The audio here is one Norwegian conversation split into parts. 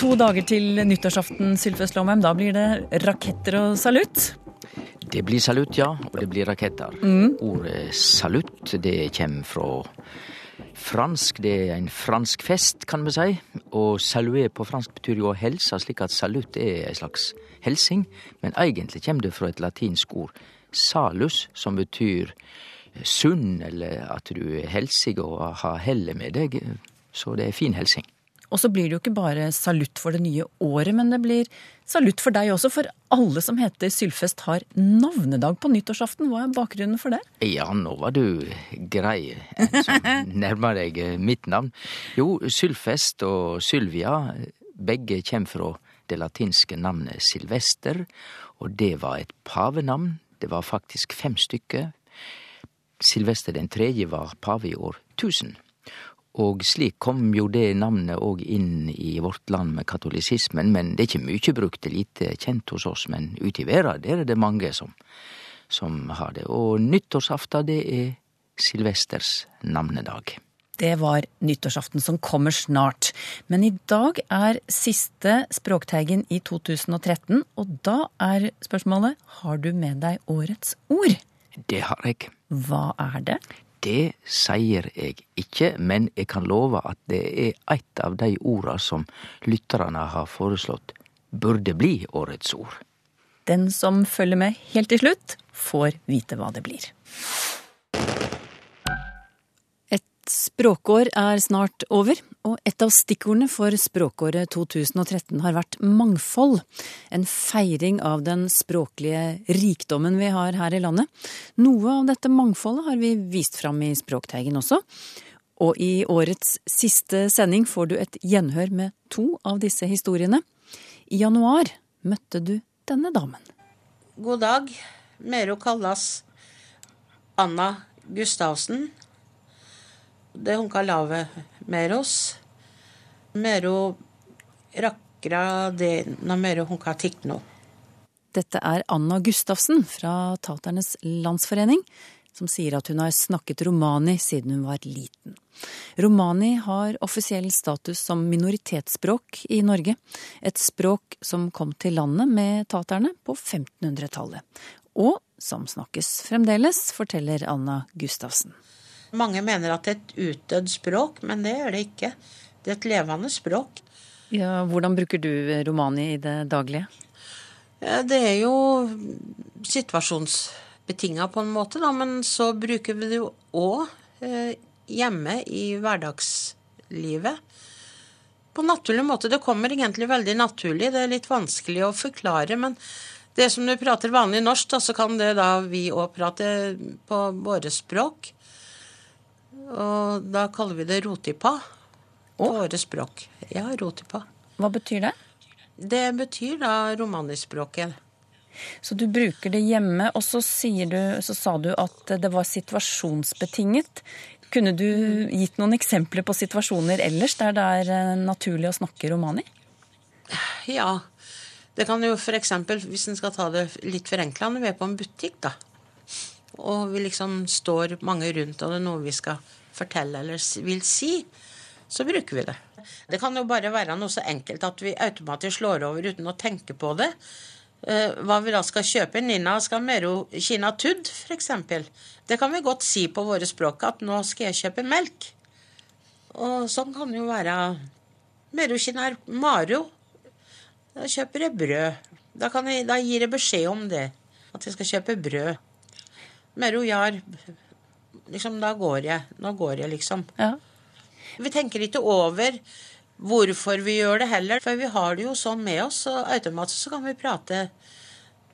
To dager til nyttårsaften, Sylfest Lomheim. Da blir det raketter og salutt. Det blir salutt, ja, og det blir raketter. Ordet salutt det kommer fra fransk. Det er en fransk fest, kan vi si. Og saluer på fransk betyr jo å helse, slik at salutt er ei slags helsing. Men egentlig kommer det fra et latinsk ord salus, som betyr sunn, eller at du er helsig og har hellet med deg. Så det er fin helsing. Og så blir det jo ikke bare salutt for det nye året, men det blir salutt for deg også. For alle som heter Sylfest har navnedag på nyttårsaften. Hva er bakgrunnen for det? Ja, nå var du grei, en som nærmer deg mitt navn. Jo, Sylfest og Sylvia, begge kommer fra det latinske navnet Silvester, og det var et pavenavn. Det var faktisk fem stykker. Silvester den tredje var pave i år 1000. Og slik kom jo det navnet òg inn i vårt land med katolisismen, men det er ikke mykje brukt, det er lite kjent hos oss, men ute i verda der er det mange som, som har det. Og nyttårsaften, det er Silvesters navnedag. Det var nyttårsaften som kommer snart. Men i dag er siste Språkteigen i 2013, og da er spørsmålet har du med deg årets ord? Det har jeg. Hva er det? Det sier jeg ikke, men jeg kan love at det er et av de orda som lytterne har foreslått burde bli årets ord. Den som følger med helt til slutt, får vite hva det blir. Språkår er snart over, og et av stikkordene for språkåret 2013 har vært mangfold. En feiring av den språklige rikdommen vi har her i landet. Noe av dette mangfoldet har vi vist fram i Språkteigen også. Og i årets siste sending får du et gjenhør med to av disse historiene. I januar møtte du denne damen. God dag. Mero kalles Anna Gustavsen. Det hun kan lave Meros. Mero rakra det hun kan tikno. Dette er Anna Gustavsen fra Taternes Landsforening, som sier at hun har snakket romani siden hun var liten. Romani har offisiell status som minoritetsspråk i Norge. Et språk som kom til landet med taterne på 1500-tallet. Og som snakkes fremdeles, forteller Anna Gustavsen. Mange mener at det er et utdødd språk, men det er det ikke. Det er et levende språk. Ja, hvordan bruker du romani i det daglige? Det er jo situasjonsbetinga på en måte, da, men så bruker vi det jo òg eh, hjemme i hverdagslivet. På naturlig måte. Det kommer egentlig veldig naturlig. Det er litt vanskelig å forklare, men det som du prater vanlig norsk, da, så kan det da vi òg prate på våre språk. Og da kaller vi det rotipa på våre språk. Ja, rotipa. Hva betyr det? Det betyr da romanispråket. Så du bruker det hjemme, og så, du, så sa du at det var situasjonsbetinget. Kunne du gitt noen eksempler på situasjoner ellers der det er eh, naturlig å snakke romani? Ja. Det kan jo f.eks., hvis en skal ta det litt forenkla, når vi er på en butikk, da. Og vi liksom står mange rundt, og det er noe vi skal fortelle eller vil si, så bruker vi det. Det kan jo bare være noe så enkelt at vi automatisk slår over uten å tenke på det. Eh, Hva vi da skal kjøpe. Nina skal mero kina tudd, f.eks. Det kan vi godt si på våre språk at nå skal jeg kjøpe melk. Og sånn kan det jo være mero kina maro. Da kjøper jeg brød. Da, jeg, da gir jeg beskjed om det. At jeg skal kjøpe brød. Mero jar. Liksom, da går jeg. Nå går jeg, liksom. Ja. Vi tenker ikke over hvorfor vi gjør det heller, for vi har det jo sånn med oss, og automatisk så kan vi prate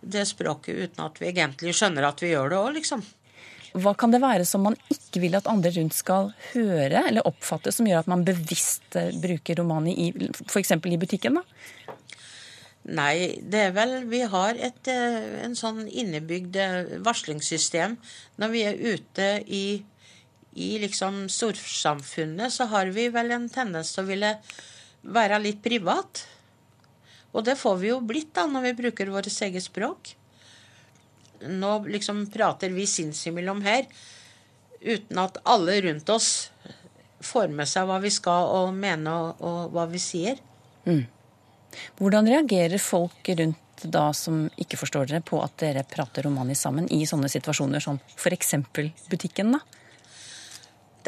det språket uten at vi egentlig skjønner at vi gjør det òg, liksom. Hva kan det være som man ikke vil at andre rundt skal høre eller oppfatte, som gjør at man bevisst eh, bruker romani i f.eks. i butikken? da? Nei, det er vel Vi har et eh, en sånn innebygd eh, varslingssystem. Når vi er ute i, i liksom storsamfunnet, så har vi vel en tendens til å ville være litt privat. Og det får vi jo blitt da når vi bruker vårt eget språk. Nå liksom prater vi sinnsimellom her uten at alle rundt oss får med seg hva vi skal og mene og, og hva vi sier. Hvordan reagerer folk rundt da som ikke forstår dere, på at dere prater romani sammen i sånne situasjoner som f.eks. butikken, da?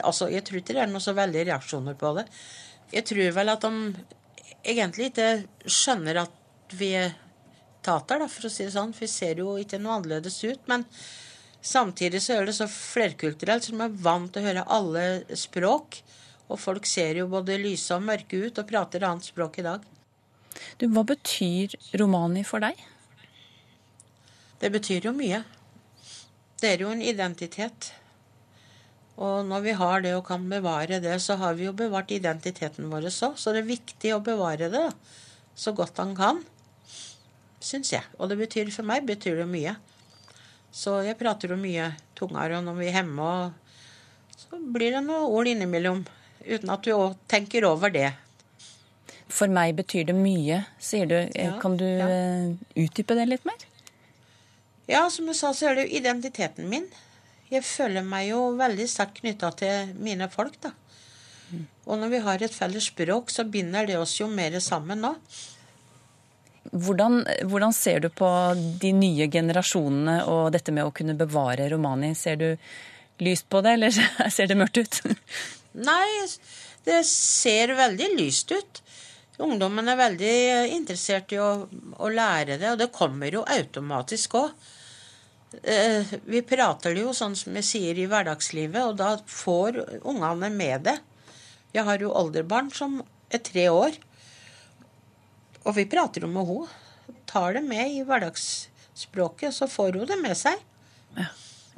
Altså, jeg tror ikke det er noe så veldig reaksjoner på det. Jeg tror vel at de egentlig ikke skjønner at vi er tater, da, for å si det sånn. Vi ser jo ikke noe annerledes ut. Men samtidig så er det så flerkulturelt, så de er vant til å høre alle språk. Og folk ser jo både lyse og mørke ut og prater annet språk i dag. Du, Hva betyr romani for deg? Det betyr jo mye. Det er jo en identitet. Og når vi har det og kan bevare det, så har vi jo bevart identiteten vår òg. Så det er viktig å bevare det så godt han kan, syns jeg. Og det betyr for meg betyr det mye. Så jeg prater jo mye tungere, og når vi er hjemme, så blir det noen ord innimellom. Uten at du òg tenker over det. For meg betyr det mye, sier du. Ja, kan du ja. eh, utdype det litt mer? Ja, som jeg sa, så er det jo identiteten min. Jeg føler meg jo veldig sterkt knytta til mine folk, da. Og når vi har et felles språk, så binder det oss jo mer sammen nå. Hvordan, hvordan ser du på de nye generasjonene og dette med å kunne bevare romani? Ser du lyst på det, eller ser det mørkt ut? Nei, det ser veldig lyst ut. Ungdommen er veldig interessert i å, å lære det, og det kommer jo automatisk òg. Eh, vi prater det jo sånn som vi sier i hverdagslivet, og da får ungene med det. Jeg har jo oldebarn som er tre år, og vi prater jo med henne. Tar det med i hverdagsspråket, så får hun det med seg.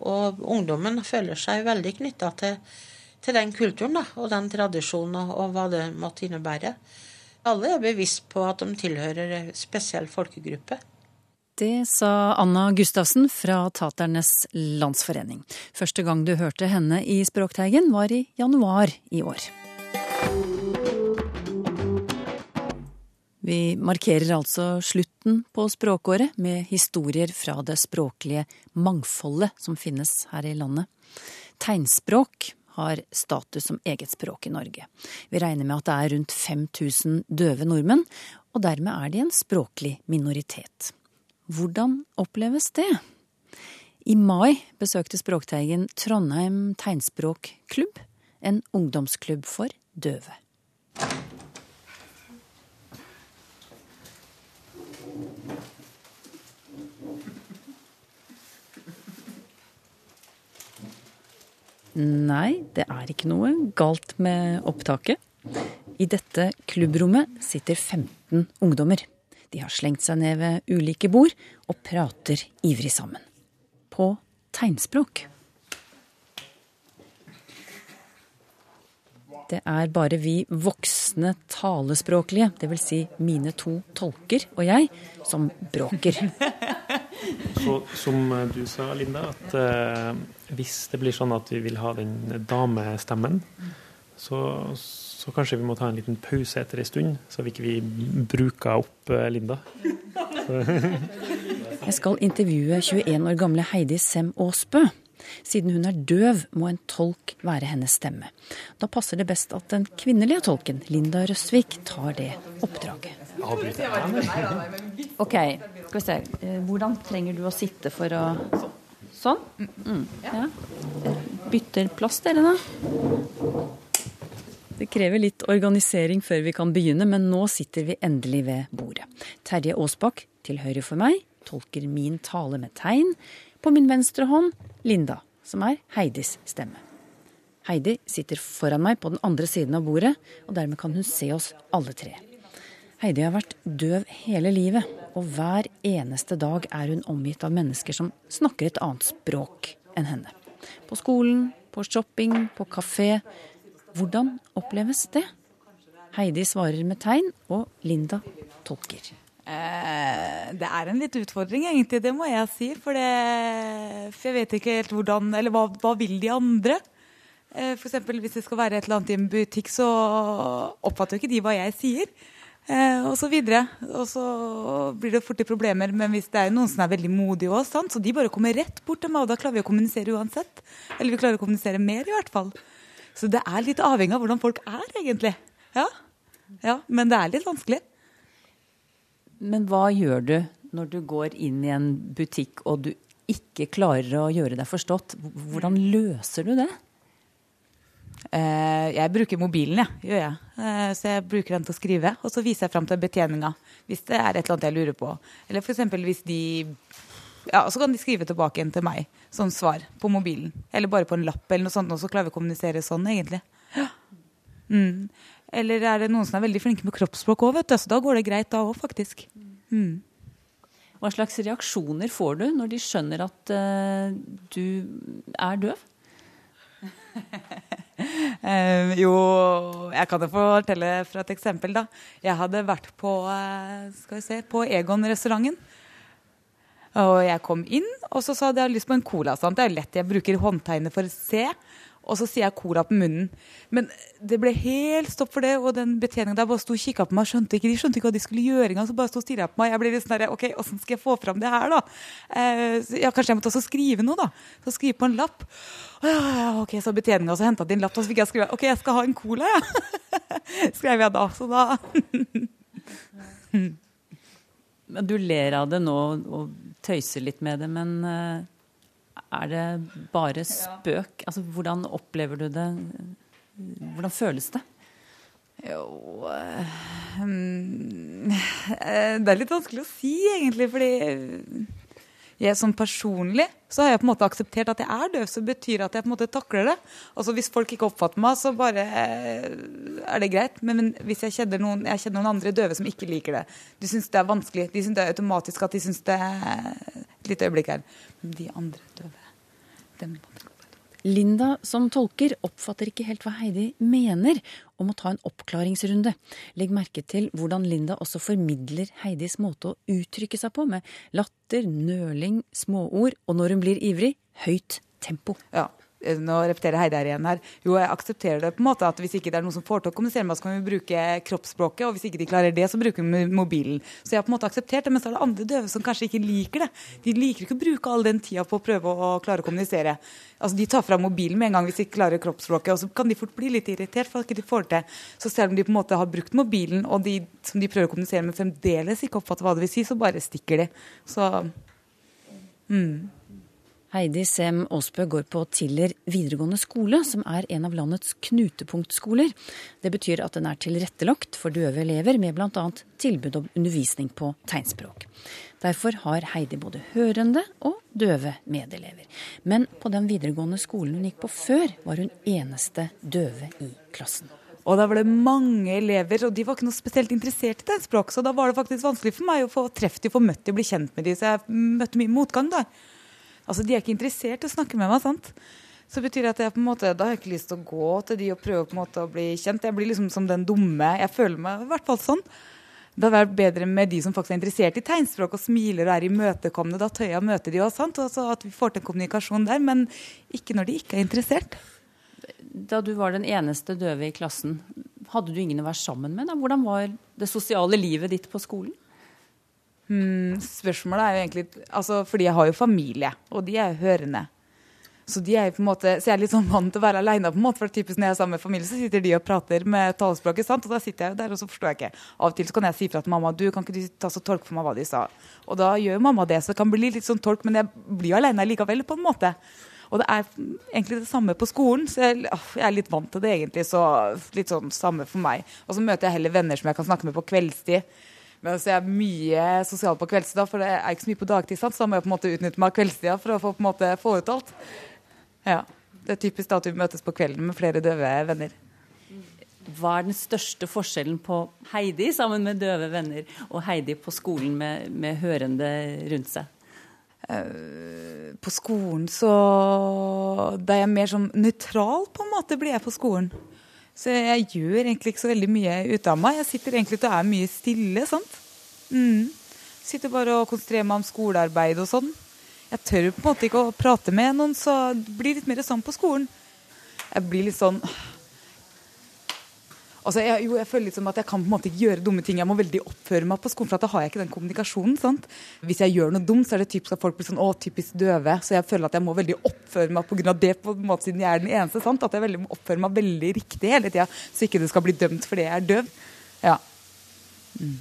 Og ungdommen føler seg veldig knytta til, til den kulturen da, og den tradisjonen og, og hva det måtte innebære. Alle er bevisst på at de tilhører en spesiell folkegruppe. Det sa Anna Gustavsen fra Taternes Landsforening. Første gang du hørte henne i Språkteigen var i januar i år. Vi markerer altså slutten på språkåret med historier fra det språklige mangfoldet som finnes her i landet. Tegnspråk har status som eget språk i Norge. Vi regner med at det er rundt 5000 døve nordmenn, og dermed er de en språklig minoritet. Hvordan oppleves det? I mai besøkte Språkteigen Trondheim tegnspråkklubb, en ungdomsklubb for døve. Nei, det er ikke noe galt med opptaket. I dette klubbrommet sitter 15 ungdommer. De har slengt seg ned ved ulike bord og prater ivrig sammen. På tegnspråk. Det er bare vi voksne talespråklige, dvs. Si mine to tolker og jeg, som bråker. Så, som du sa, Linda, at eh, hvis det blir sånn at vi vil ha den damestemmen, så, så kanskje vi må ta en liten pause etter en stund, så vi ikke bruker opp eh, Linda. Jeg skal intervjue 21 år gamle Heidi Sem Aasbø. Siden hun er døv, må en tolk være hennes stemme. Da passer det best at den kvinnelige tolken, Linda Røsvik, tar det oppdraget. Ok, skal vi se. Eh, Hvordan trenger du å sitte for å Sånn? Mm. Ja. Bytter plass, dere, da. Det krever litt organisering før vi kan begynne, men nå sitter vi endelig ved bordet. Terje Aasbakk til høyre for meg tolker min tale med tegn. På min venstre hånd Linda, som er Heidis stemme. Heidi sitter foran meg på den andre siden av bordet, og dermed kan hun se oss alle tre. Heidi har vært døv hele livet, og hver eneste dag er hun omgitt av mennesker som snakker et annet språk enn henne. På skolen, på shopping, på kafé. Hvordan oppleves det? Heidi svarer med tegn, og Linda tolker. Eh, det er en litt utfordring, egentlig, det må jeg si. For, det, for jeg vet ikke helt hvordan Eller hva, hva vil de andre? F.eks. for eksempel, hvis det skal være et eller annet i en butikk, så oppfatter jo ikke de hva jeg sier. Eh, og så videre. Og så blir det fort problemer. Men hvis det er noen som er veldig modige òg, så de bare kommer rett bort til meg, og da klarer vi å kommunisere uansett. Eller vi klarer å kommunisere mer, i hvert fall. Så det er litt avhengig av hvordan folk er, egentlig. Ja, ja men det er litt vanskelig. Men hva gjør du når du går inn i en butikk og du ikke klarer å gjøre deg forstått? Hvordan løser du det? Eh, jeg bruker mobilen, ja, gjør jeg. Eh, så jeg bruker den til å skrive. Og så viser jeg fram til betjeninga hvis det er et eller annet jeg lurer på. Eller f.eks. hvis de Ja, så kan de skrive tilbake igjen til meg som svar på mobilen. Eller bare på en lapp eller noe sånt, og så klarer vi å kommunisere sånn, egentlig. Ja. Mm. Eller er det noen som er veldig flinke med kroppsspråk òg, vet du. Så da går det greit da òg, faktisk. Mm. Hva slags reaksjoner får du når de skjønner at uh, du er døv? uh, jo, jeg kan jo fortelle fra et eksempel, da. Jeg hadde vært på, uh, skal vi se, på Egon-restauranten. Og jeg kom inn, og så sa jeg at jeg hadde lyst på en cola. Sant? Det er lett, jeg bruker håndtegnet for å se. Og så sier jeg cola på munnen. Men det ble helt stopp for det. Og den betjeningen der bare sto og kikka på meg. Skjønte ikke, de skjønte ikke hva de skulle gjøre engang. Så bare sto og stirra på meg. Jeg ble litt sånn OK, åssen skal jeg få fram det her, da? Eh, ja, kanskje jeg måtte også skrive noe, da. Så skrive på en lapp. Ja, ok, Så betjeninga også henta din lapp, og så fikk jeg skrive OK, jeg skal ha en cola, jeg. Ja. Skrev jeg da. Så da Men Du ler av det nå og tøyser litt med det, men eh, er det bare spøk? Altså, hvordan opplever du det? Hvordan føles det? Jo um, Det er litt vanskelig å si, egentlig. Fordi jeg som personlig så har jeg på en måte akseptert at jeg er døv. Så det betyr at jeg på en måte takler det. Altså Hvis folk ikke oppfatter meg, så bare er det greit. Men, men hvis jeg kjenner, noen, jeg kjenner noen andre døve som ikke liker det De syns det er vanskelig. De syns det er automatisk at de syns det er Et lite øyeblikk her. Men de andre døve Linda som tolker oppfatter ikke helt hva Heidi mener om å ta en oppklaringsrunde. Legg merke til hvordan Linda også formidler Heidis måte å uttrykke seg på, med latter, nøling, småord og når hun blir ivrig, høyt tempo. Ja, nå repeterer Heidi her igjen her. Jo, jeg aksepterer det på en måte at hvis ikke det er noen som får til å kommunisere med oss, kan vi bruke kroppsspråket, og hvis ikke de klarer det, så bruker vi mobilen. Så jeg har på en måte akseptert det, men så er det andre døve som kanskje ikke liker det. De liker ikke å bruke all den tida på å prøve å klare å kommunisere. Altså, De tar fra mobilen med en gang hvis de ikke klarer kroppsspråket, og så kan de fort bli litt irritert for at de ikke får det til. Så selv om de på en måte har brukt mobilen, og de som de prøver å kommunisere med, fremdeles ikke oppfatter hva det vil si, så bare stikker de. Så mm. Heidi Sem Aasbø går på Tiller videregående skole, som er en av landets knutepunktskoler. Det betyr at den er tilrettelagt for døve elever, med bl.a. tilbud om undervisning på tegnspråk. Derfor har Heidi både hørende og døve medelever. Men på den videregående skolen hun gikk på før, var hun eneste døve i klassen. Og da var det mange elever, og de var ikke noe spesielt interessert i tegnspråk. Så da var det faktisk vanskelig for meg å få treff dem, få møtt dem, bli kjent med dem. Så jeg møtte mye motgang da. Altså, De er ikke interessert i å snakke med meg. sant? Så betyr det at jeg på en måte, da har jeg ikke lyst til å gå til de og prøve på en måte å bli kjent. Jeg blir liksom som den dumme. Jeg føler meg i hvert fall sånn. Det hadde vært bedre med de som faktisk er interessert i tegnspråk og smiler og er imøtekommende. Da tør jeg å møte de også, sant? Altså at vi får til kommunikasjon der. Men ikke når de ikke er interessert. Da du var den eneste døve i klassen, hadde du ingen å være sammen med? Da? Hvordan var det sosiale livet ditt på skolen? Hmm, spørsmålet er jo egentlig altså, Fordi jeg har jo familie, og de er jo hørende. Så, de er på en måte, så jeg er litt sånn vant til å være aleine. For typisk når jeg er sammen med familie, så sitter de og prater med talespråket. sant? Og da sitter jeg jo der, og så forstår jeg ikke. Av og til så kan jeg si fra til mamma du, kan ikke du ta så tolke for meg hva de sa. Og da gjør mamma det, så det kan bli litt sånn tolk, men jeg blir aleine likevel, på en måte. Og det er egentlig det samme på skolen, så jeg, jeg er litt vant til det egentlig. Så litt sånn samme for meg. Og så møter jeg heller venner som jeg kan snakke med på kveldstid. Men så er jeg mye sosial på kveldstida, for det er ikke så mye på dagtid. Så da må jeg på en måte utnytte meg av kveldstida for å få, på en måte, få ut alt. Ja. Det er typisk da at vi møtes på kvelden med flere døve venner. Hva er den største forskjellen på Heidi sammen med døve venner og Heidi på skolen med, med hørende rundt seg? Uh, på skolen så Da er jeg mer sånn nøytral, på en måte, blir jeg på skolen. Så jeg gjør egentlig ikke så veldig mye ut av meg. Jeg sitter egentlig og er mye stille. sant? Mm. Sitter bare og konsentrerer meg om skolearbeid og sånn. Jeg tør på en måte ikke å prate med noen, så det blir litt mer sånn på skolen. Jeg blir litt sånn Altså, jeg, jo, jeg føler litt som at jeg kan på en måte ikke gjøre dumme ting. Jeg må veldig oppføre meg på skolen, for da har jeg ikke den kommunikasjonen. sant? Hvis jeg gjør noe dumt, så er det typisk at folk blir sånn å, typisk døve. Så jeg føler at jeg må veldig oppføre meg pga. det, på en måte siden jeg er den eneste. sant? At jeg veldig må oppføre meg veldig riktig hele tida, så ikke det skal bli dømt fordi jeg er døv. Ja. Mm.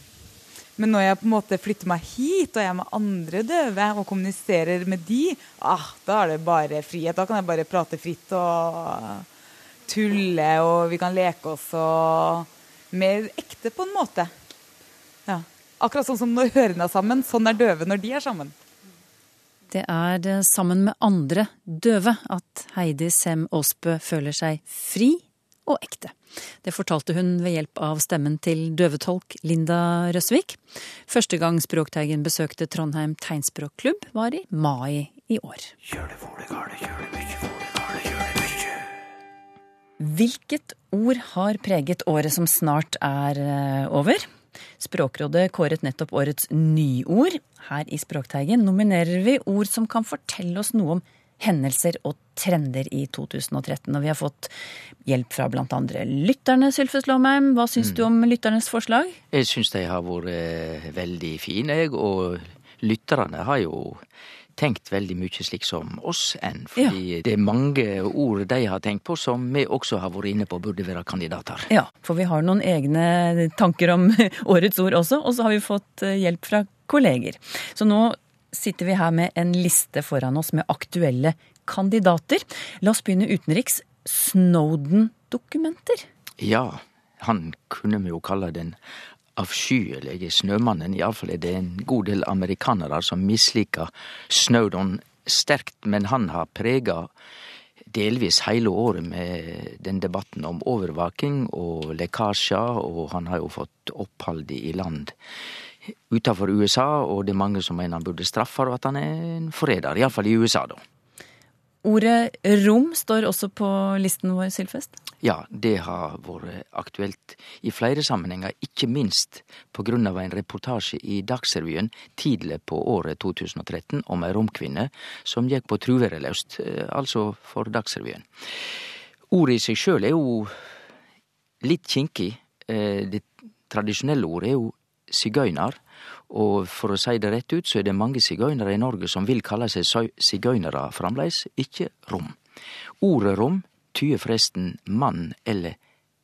Men når jeg på en måte flytter meg hit, og jeg er med andre døve og kommuniserer med de, ah, da er det bare frihet. Da kan jeg bare prate fritt og tulle, og vi kan leke oss og mer ekte på en måte. Ja. Akkurat sånn som når hørene er sammen, sånn er døve når de er sammen. Det er eh, sammen med andre døve at Heidi Sem Aasbø føler seg fri og ekte. Det fortalte hun ved hjelp av stemmen til døvetolk Linda Røsvik. Første gang Språkteigen besøkte Trondheim tegnspråkklubb, var i mai i år. For det, gale, kjør Hvilket ord har preget året som snart er eh, over? Språkrådet kåret nettopp årets nyord. Her i Språkteigen nominerer vi ord som kan fortelle oss noe om hendelser og trender i 2013. Og vi har fått hjelp fra andre lytterne, Sylfus Lomheim. Hva syns mm. du om lytternes forslag? Jeg syns de har vært eh, veldig fine, og lytterne har jo tenkt veldig mye slik som oss enn. Fordi ja. det er mange ord de har tenkt på som vi også har vært inne på burde være kandidater. Ja, for vi har noen egne tanker om årets ord også, og så har vi fått eh, hjelp fra kolleger. Så nå sitter vi her med en liste foran oss med aktuelle kandidater. La oss begynne utenriks. Snowden-dokumenter. Ja, han kunne vi jo kalle den avskyelige Snømannen. Iallfall er det en god del amerikanere som misliker Snowdon sterkt, men han har prega delvis hele året med den debatten om overvaking og lekkasjer, og han har jo fått opphold i land utenfor USA, og det er mange som mener han burde straffe, og at han er en forræder. Iallfall i USA, da. Ordet rom står også på listen vår, Sylfest? Ja, det har vært aktuelt i flere sammenhenger, ikke minst av en reportasje i Dagsrevyen tidlig på året 2013 om ei romkvinne som gikk på truværeløst, eh, altså for Dagsrevyen. Ordet i seg sjøl er jo litt kinkig. Eh, det tradisjonelle ordet er jo sigøyner. Og for å si det rett ut, så er det mange sigøynere i Norge som vil kalle seg sigøynere framleis, ikke rom. Ordet rom tyder forresten mann eller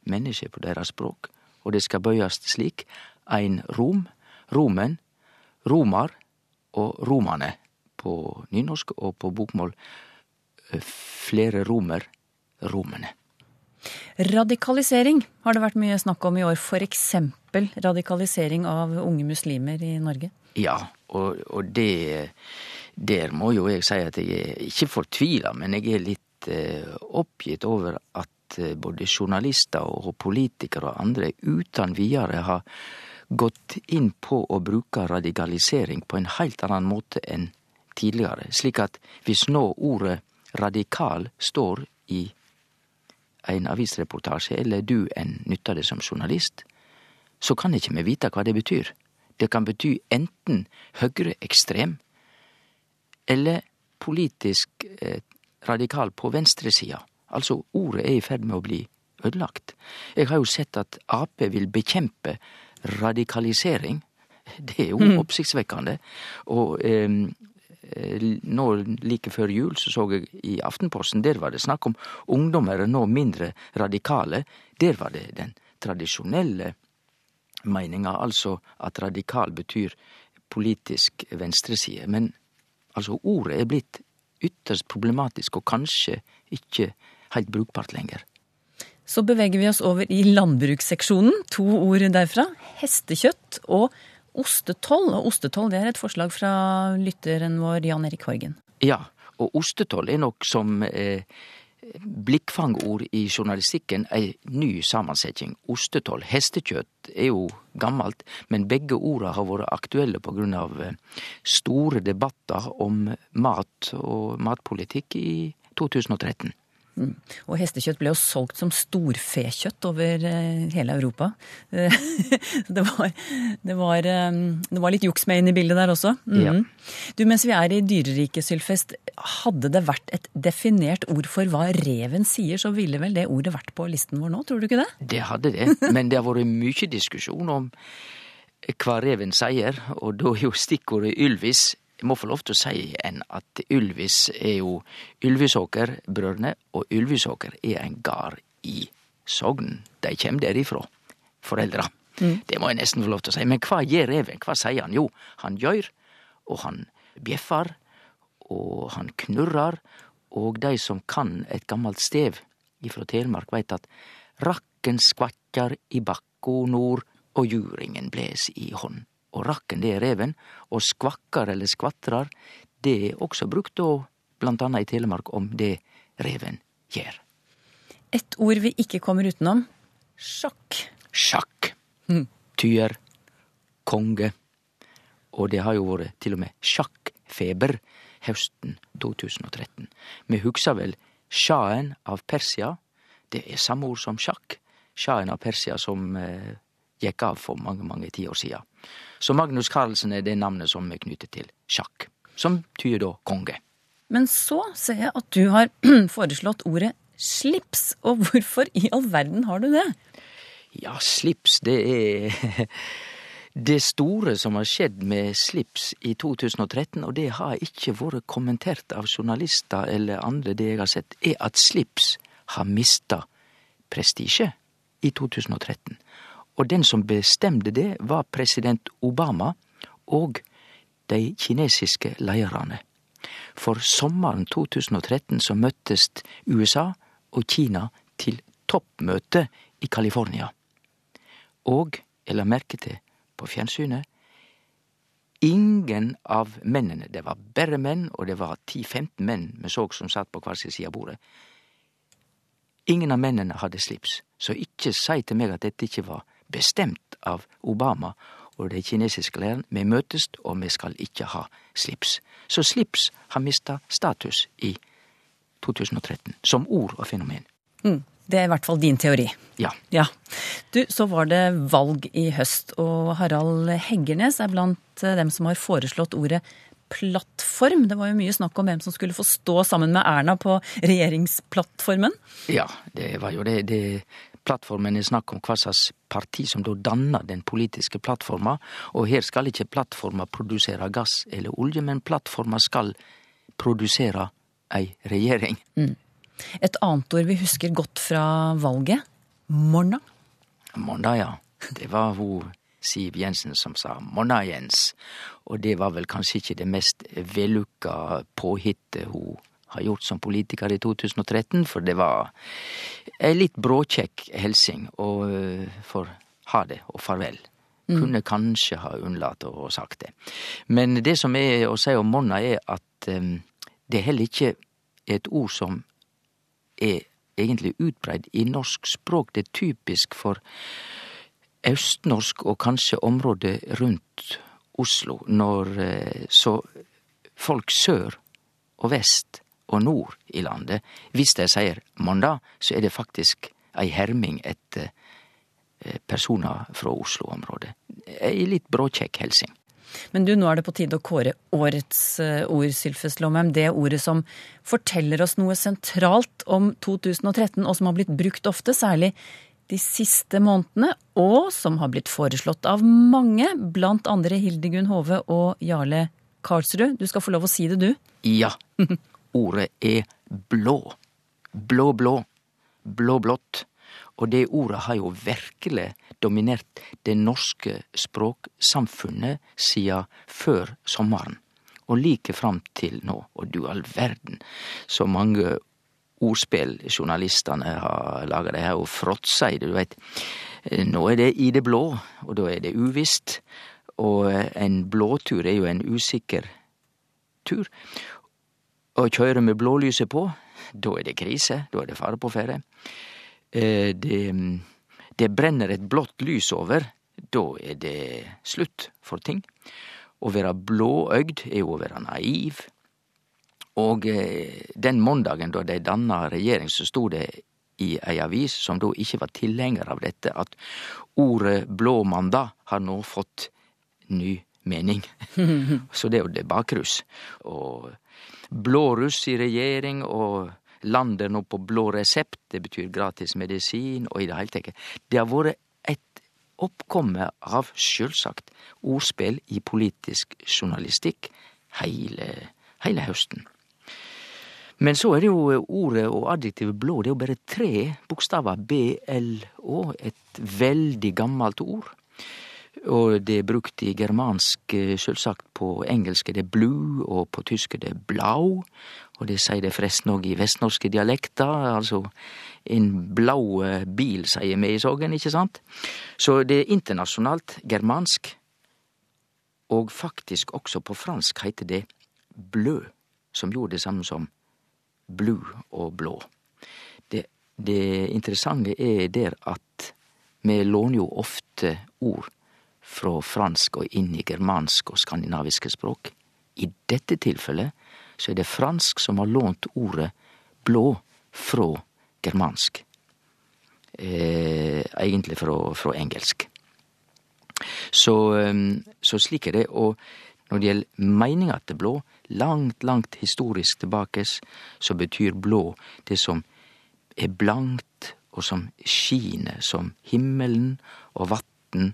menneske på deres språk, og det skal bøyast slik ein rom, romen, romar og romane på nynorsk, og på bokmål flere romer, romene. Radikalisering har det vært mye snakk om i år, eksempel radikalisering av unge muslimer i Norge? Ja, og, og det Der må jo jeg si at jeg er ikke fortvila, men jeg er litt eh, oppgitt over at eh, både journalister og politikere og andre uten videre har gått inn på å bruke radikalisering på en helt annen måte enn tidligere. Slik at hvis nå ordet radikal står i ein avisreportasje, eller du enn nyttar det som journalist, så kan ikkje vi vite hva det betyr. Det kan bety enten høyreekstrem eller politisk eh, radikal på venstresida. Altså, ordet er i ferd med å bli ødelagt. Jeg har jo sett at Ap vil bekjempe radikalisering. Det er jo mm. oppsiktsvekkende. Og eh, nå like før jul så så jeg i Aftenposten, der var det snakk om ungdommer er nå mindre radikale. Der var det den tradisjonelle meninga, altså at radikal betyr politisk venstreside. Men altså, ordet er blitt ytterst problematisk, og kanskje ikke heilt brukbart lenger. Så beveger vi oss over i landbruksseksjonen. To ord derfra. Hestekjøtt og ostetoll. Og ostetoll det er et forslag fra lytteren vår Jan Erik Horgen. Ja, og ostetoll er nok som eh, blikkfangord i journalistikken ei ny sammensetning. Ostetoll. Hestekjøtt er jo gammelt, men begge orda har vore aktuelle på grunn av eh, store debatter om mat og matpolitikk i 2013. Og hestekjøtt ble jo solgt som storfekjøtt over eh, hele Europa. Det, var, det, var, eh, det var litt juks med inn i bildet der også. Mm. Ja. Du, Mens vi er i dyreriket, Sylfest, hadde det vært et definert ord for hva reven sier, så ville vel det ordet vært på listen vår nå, tror du ikke det? Det hadde det, men det har vært mye diskusjon om hva reven sier, og da er jo stikkordet Ylvis. Jeg må få lov til å si en at Ylvis er jo Ylvisåker-brødrene, og Ylvisåker er en gard i Sogn. De kjem derifrå, foreldra. Det må jeg nesten få lov til å si. Men hva gjør reven? Hva sier han? Jo, han gjør, og han bjeffar, og han knurrar, og de som kan et gammelt stev ifra Telemark, veit at rakken skvakkar i bakko nord, og juringen bles i hånd. Og rakken, det er reven, og skvakkar eller skvatrar, det er også brukt da, blant anna i Telemark, om det reven gjør. Et ord vi ikke kommer utenom. Sjakk. Sjakk. Tyr. Konge. Og det har jo vært til og med sjakkfeber høsten 2013. Vi husker vel sjahen av Persia. Det er samme ord som sjakk. Sjahen av Persia som eh, gikk av for mange, mange tiår siden. Så Magnus Carlsen er det navnet som er knyttet til sjakk. Som tyder da konge. Men så ser jeg at du har foreslått ordet slips. Og hvorfor i all verden har du det? Ja, slips, det er det store som har skjedd med slips i 2013, og det har ikke vært kommentert av journalister eller andre, det jeg har sett, er at slips har mista prestisje i 2013. Og den som bestemte det, var president Obama og de kinesiske lederne. For sommeren 2013 så møttes USA og Kina til toppmøte i California. Og la merke til på fjernsynet ingen av mennene, det var bare menn, og det var 10-15 menn vi så som satt på hver sin side av bordet, ingen av mennene hadde slips. Så ikke si til meg at dette ikke var bestemt av Obama og den kinesiske lærerne. Vi møtes, og vi skal ikke ha slips. Så slips har mista status i 2013, som ord og fenomen. Mm, Det er i hvert fall din teori. Ja. Ja. Du, så var det valg i høst, og Harald Heggernes er blant eh, dem som har foreslått ordet plattform. Det var jo mye snakk om hvem som skulle få stå sammen med Erna på regjeringsplattformen. Ja, det var jo det. det plattformen er snakk om hva slags parti som da danner den politiske plattforma. Og her skal ikke plattforma produsere gass eller olje, men plattforma skal produsere ei regjering. Et annet ord vi husker godt fra valget. Morna. Morna, ja. Det var hun Siv Jensen som sa 'Morna, Jens'. Og det var vel kanskje ikke det mest vellukka påhittet hun har gjort som politiker i 2013, for det var ei litt bråkjekk helsing og øh, for ha det og farvel. Kunne kanskje ha unnlatt å ha sagt det. Men det som er å si om Monna, er at um, det heller ikke er et ord som er egentlig utbreid i norsk språk. Det er typisk for østnorsk og kanskje området rundt Oslo, når eh, så folk sør og vest og nord i landet, hvis de sier Monda, så er det faktisk ei herming etter eh, personer fra Oslo-området. Ei litt bråkjekk helsing. Men du, nå er det på tide å kåre årets eh, ord, Sylfest Lomheim. Det ordet som forteller oss noe sentralt om 2013, og som har blitt brukt ofte, særlig de siste månedene, og som har blitt foreslått av mange, blant andre Hildegunn Hove og Jarle Karlsrud. Du skal få lov å si det, du. Ja, ordet er blå. Blå-blå. Blå-blått. Og det ordet har jo virkelig dominert det norske språksamfunnet siden før sommeren. Og like fram til nå. Og du all verden, så mange ordspill journalistene har laga. De har jo fråtsa i det, du veit. Nå er det i det blå, og da er det uvisst. Og en blåtur er jo en usikker tur. Å kjøre med blålyset på, da er det krise, da er det fare på ferde. Eh, Det, det brenner et blått lys over, da er det slutt for ting. Å være blåøgd er jo å være naiv. Og eh, den måndagen da de danna regjering, så sto det i ei avis som da ikke var tilhenger av dette, at ordet blåmandag har nå fått ny mening. så det er jo det bakrus. Og blåruss i regjering og landet nå på blå resept, det betyr gratis medisin, og i det hele tatt. Det har vært et oppkomme av sjølsagt, ordspill i politisk journalistikk heile, heile høsten. Men så er det jo ordet og adjektivet blå, det er jo bare tre bokstaver, B-L-Å, et veldig gammelt ord. Og det er brukt i germansk, eh, sjølvsagt. På engelsk er det blue, og på tysk er det blau. Og det sier det forresten òg i vestnorske dialekter. Altså en blau eh, bil, sier vi i Sogn, ikke sant? Så det er internasjonalt germansk. Og faktisk også på fransk heter det blø, som gjorde det samme som blue og blå. Det, det interessante er der at vi låner jo ofte ord fra fransk og inn i germansk og skandinaviske språk. I dette tilfellet så er det fransk som har lånt ordet blå fra germansk. Eh, egentlig fra, fra engelsk. Så, ehm, så, slik er det. Og når det gjelder meninga til blå, langt, langt historisk tilbake, så betyr blå det som er blankt, og som skiner som himmelen og vatn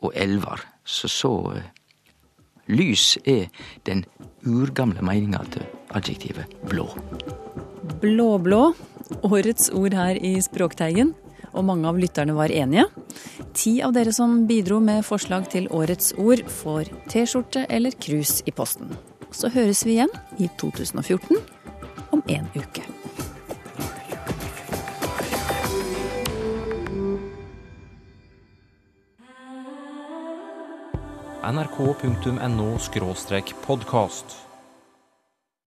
og elver. Så så eh, lys er den urgamle meninga til adjektivet blå. Blåblå, årets ord her i Språkteigen, og mange av lytterne var enige. Ti av dere som bidro med forslag til årets ord, får T-skjorte eller krus i posten. Så høres vi igjen i 2014 om en uke. nrk.no podkast.